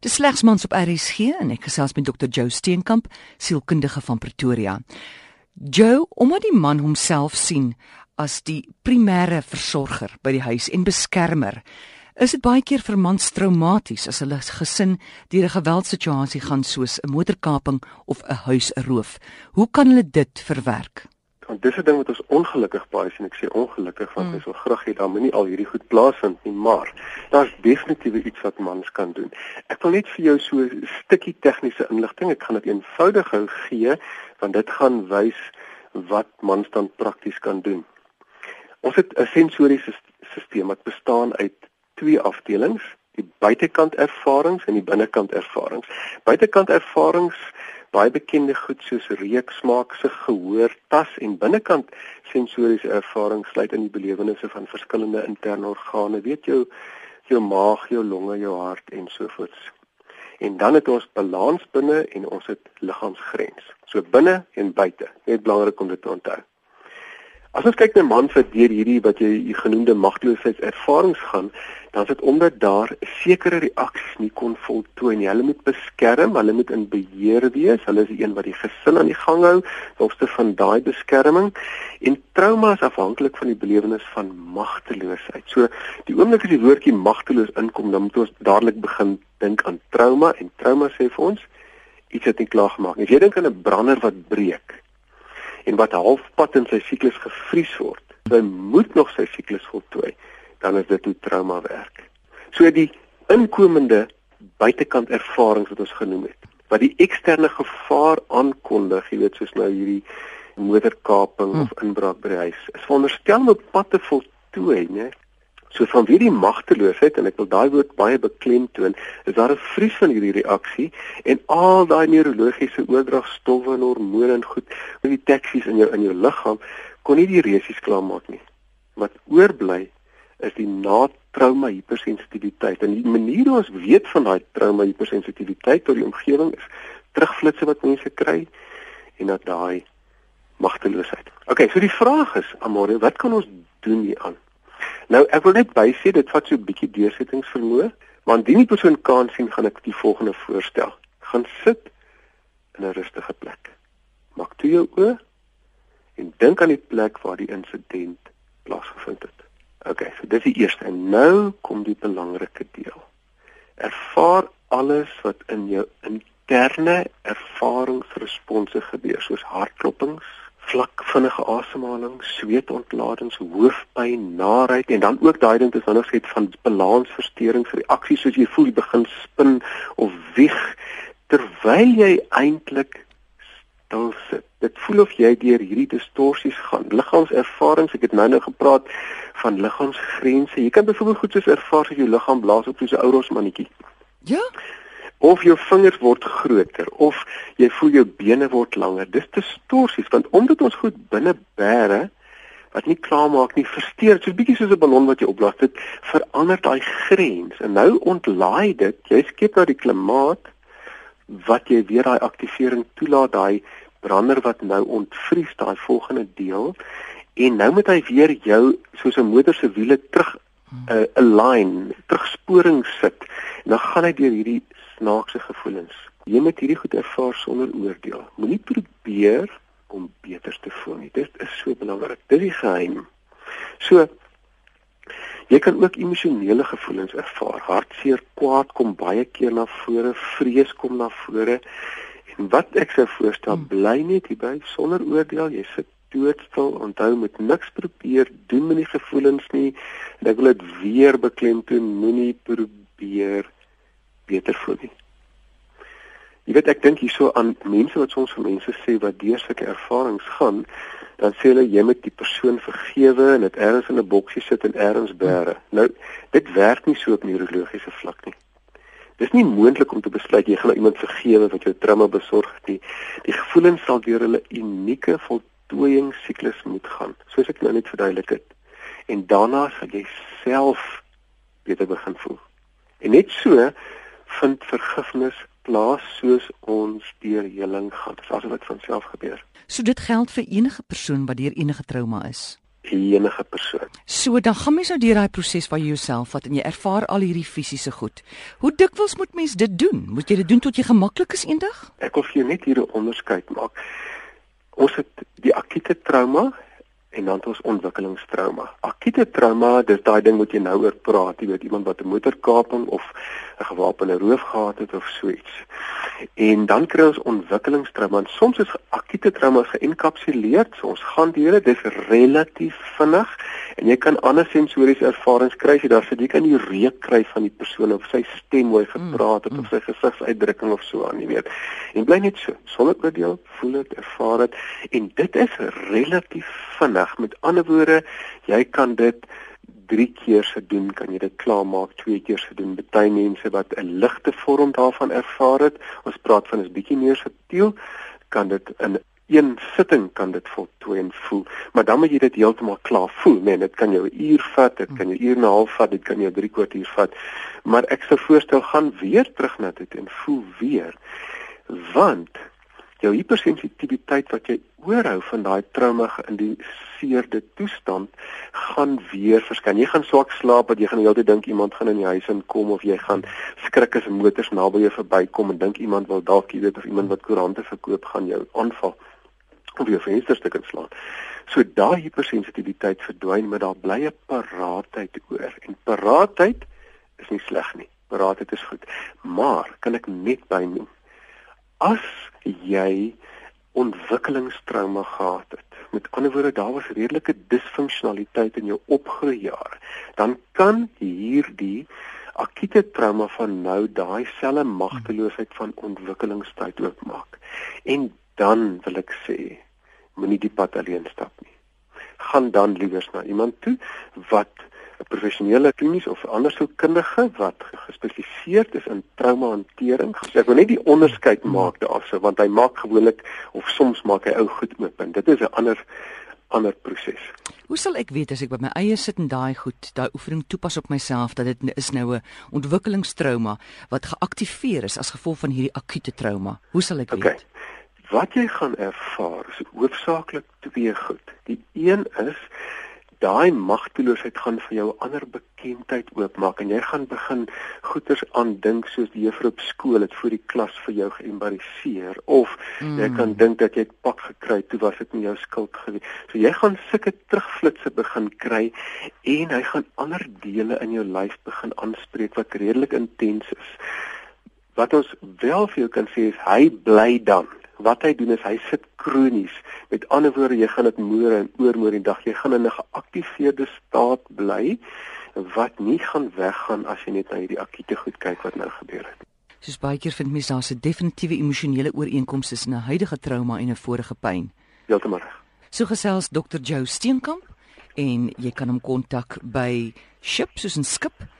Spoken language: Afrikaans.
Dis slegs mans op RSG en ek gesels met Dr. Joe Steenkamp, sielkundige van Pretoria. Joe, omdat die man homself sien as die primêre versorger by die huis en beskermer, is dit baie keer vir mans traumaties as hulle gesin deur 'n geweldsituasie gaan soos 'n motorkaping of 'n huisroof. Hoe kan hulle dit verwerk? Want dis 'n ding wat ons ongelukkig baie sien. Ek sê ongelukkig want mm. ons wil graag hê dan moet nie al hierdie goed plaasvind nie maar daar's definitief iets wat mans kan doen. Ek wil net vir jou so 'n stukkie tegniese inligting. Ek gaan dit eenvoudig hou gee want dit gaan wys wat mans dan prakties kan doen. Ons het 'n sensoriese stelsel wat bestaan uit twee afdelings die buitekant ervarings en die binnekant ervarings. Buitekant ervarings baie bekende goed soos reuk, smaak, sig, gehoor, tas en binnekant sensoriese ervaring sluit in die belewennisse van verskillende interne organe, weet jou jou maag, jou longe, jou hart en so voort. En dan het ons balans binne en ons het liggaamsgrens. So binne en buite. Net belangrik om dit te onthou. As ons kyk na mans wat deur hierdie wat jy genoemde magteloosheidservarings gaan, dan is dit omdat daar sekere reaksies nie kon voltooi nie. Hulle moet beskerm, hulle moet in beheer wees. Hulle is die een wat die gesin aan die gang hou, opste van daai beskerming. En trauma is afhanklik van die belewenis van magteloosheid. So die oomblik as die woordjie magteloos inkom, dan moet ons dadelik begin dink aan trauma en trauma sê vir ons iets wat nie klaar gemaak nie. As jy dink aan 'n brander wat breek, en wat halfpad in sy siklus gevries word, hy moet nog sy siklus voltooi, dan is dit hoe trauma werk. So die inkomende buitekant ervarings wat ons genoem het, wat die eksterne gevaar aankondig, jy weet soos nou hierdie motorkaping hmm. of inbraak by die huis, is veronderstel om op pad te voltooi, né? So van wie die magteloosheid en ek wil daai woord baie beklemtoon, is daar 'n vries van hierdie reaksie en al daai neurologiese oordragstowwe en hormone en goed, die taksies in jou in jou liggaam kon nie die resies klaarmaak nie. Wat oorbly is die na-trauma hipersensitiwiteit. En die manier hoe ons weet van daai trauma hipersensitiwiteit tot die omgewing is terugflitsse wat mense kry en dat daai magteloosheid. Okay, so die vraag is, Amore, wat kan ons doen hieraan? Nou ek wil net bysê dit vat so 'n bietjie deursettingsvermoë, maar indien die persoon kan sien, gaan ek die volgende voorstel. Gaan sit in 'n rustige plek. Maak toe jou oë en dink aan die plek waar die insident plaasgevind het. OK, so dis die eerste. En nou kom die belangrike deel. Ervaar alles wat in jou interne ervaringsresponse gebeur, soos hartklopings, vlak vinnige asemhaling, sweetontladings, hoofpyn, naait en dan ook daai ding wat gesê het van balansversteurings, reaksies soos jy voel jy begin spin of wieg terwyl jy eintlik stil sit. Dit voel of jy deur hierdie distorsies gaan. Liggaamservarings, ek het nou nou gepraat van liggaamsgrense. Jy kan byvoorbeeld goed soos ervaar as jou liggaam blaas op soos 'n ou rosmannetjie. Ja of jou vingers word groter of jy voel jou bene word langer. Dis distorsies want omdat ons goed binne bære wat nie klaar maak nie, versteur so 'n bietjie soos 'n ballon wat jy opblaas, dit verander daai grens en nou ontlaai dit. Jy skep nou die klimaat wat jy weer daai aktivering toelaat daai brander wat nou ontvries daai volgende deel en nou moet hy weer jou soos 'n motor se wiele terug 'n uh, align, terugsporing sit. En dan gaan hy deur hierdie snaakse gevoelens. Jy moet hierdie goed ervaar sonder oordeel. Moenie probeer om beter te voel nie. Dit is so belangrik. Dit is die geheim. So jy kan ook emosionele gevoelens ervaar. Hartseer, kwaad kom baie keer na vore, vrees kom na vore. En wat ek sou voorstel, hmm. bly net hierby sonder oordeel. Jy sit doodstil. Onthou met niks probeer doen met die gevoelens nie. En ek wil dit weer beklemtoon, moenie probeer beter voel nie. Jy weet ek dink hierso aan mense wat soms vir mense sê wat deur sulke ervarings gaan, dan sê hulle jy moet die persoon vergewe en dit ergens in 'n boksie sit en ergens bære. Nou, dit werk nie so op neurologiese vlak nie. Dis nie moontlik om te besluit jy gaan iemand vergewe wat jou trauma besorg het nie. Die gevoelens sal deur hulle unieke voltooiing siklus moet gaan, soos ek nou net verduidelik het. En daarna sal jy self beter begin voel. En net so vind vergifnis plaas soos ons deur heling gaan. Dit is asof dit van self gebeur. So dit geld vir enige persoon wat deur enige trauma is. enige persoon. So dan gaan mens nou deur daai proses waar jy jouself vat en jy ervaar al hierdie fisiese goed. Hoe dikwels moet mens dit doen? Moet jy dit doen tot jy gemaklik is eendag? Ek wil vir jou net hier 'n onderskeid maak. Ons het die akute trauma en dan het ons ontwikkelingstrauma. Akute trauma, dis daai ding wat jy nou oor praat, jy weet iemand wat 'n motorkaping of 'n gewapende roof gehad het of so iets. En dan kry ons ontwikkelingstrauma. En soms is akute trauma geïnkapsuleer, so ons gaan deur dit, dis relatief vinnig en jy kan ander sensoriese ervarings kry, jy daar sit jy kan die reuk kry van die persoon of sy stem hoe hy gepraat het of sy gesigsuitdrukking of so aan, jy weet. En bly net so, sonder oordeel, voel dit, ervaar dit en dit is relatief vinnig. Met ander woorde, jy kan dit 3 keer se doen, kan jy dit klaarmaak 2 keer se doen. Party mense wat 'n ligte vorm daarvan ervaar het, ons praat van 'n bietjie meer subtiel, kan dit in een sitting kan dit voltooi en voel, maar dan moet jy dit heeltemal klaar voel, nee, dit kan jou 'n uur vat, dit kan jou uur en 'n half vat, dit kan jou 3 kwartier vat. Maar ek sou voorstel gaan weer terug na dit en voel weer. Want jou hipersensitiwiteit wat jy oorhou van daai trauma geïndiseerde toestand gaan weer verskyn. Jy gaan swak slaap, want jy gaan die hele tyd dink iemand gaan in die huis inkom of jy gaan skrik as motors naby jou verbykom en dink iemand wil dalk jy weet of iemand wat koerante verkoop gaan jou aanval of jou vensterstuk inslaan. So daai hipersensitiwiteit verdwyn, maar daar bly 'n paraatheid oor. En paraatheid is nie sleg nie. Paraatheid is goed. Maar kan ek net bynoem as jy ontwikkelingstrauma gehad het. Met ander woorde, daar was redelike disfunksionaliteit in jou opgroeijare. Dan kan hierdie akute trauma van nou daai selfe magteloosheid van ontwikkelingstyd oopmaak. En dan wil ek sê, moenie die pad alleen stap nie. Gaan dan liewer na iemand toe wat 'n professionele klinies of ander soort kundige wat gespesialiseer is in traumahantering. Ek wil net die onderskeid maak daarso want hy maak gewoonlik of soms maak hy ou goed oop en dit is 'n ander ander proses. Hoe sal ek weet as ek by my eie sit en daai goed, daai oefening toepas op myself dat dit is nou 'n ontwikkelingstrauma wat geaktiveer is as gevolg van hierdie akute trauma? Hoe sal ek weet? Okay. Wat jy gaan ervaar is hoofsaaklik twee goed. Die een is daai magteloosheid gaan vir jou ander bekendheid oopmaak en jy gaan begin goeters aan dink soos die juffrou op skool het vir die klas vir jou geëmbariseer of mm. jy kan dink dat jy 'n pak gekry het toe was dit nie jou skuld gewees. So jy gaan sulke terugflitsse begin kry en hy gaan ander dele in jou lyf begin aanspreek wat redelik intens is. Wat ons wel vir jou kan sê is hy bly dan wat hy doen is hy sit kronies. Met ander woorde, jy gaan dit môre en oormôre die dag, jy gaan in 'n geaktiveerde staat bly wat nie gaan weggaan as jy net na hierdie akute goed kyk wat nou gebeur het. Soos baie keer vind mense daar 'n definitiewe emosionele ooreenkoms tussen 'n huidige trauma en 'n vorige pyn. Heeltemal reg. So gesels Dr. Joe Steenkamp en jy kan hom kontak by ship soos 'n skip.org.za.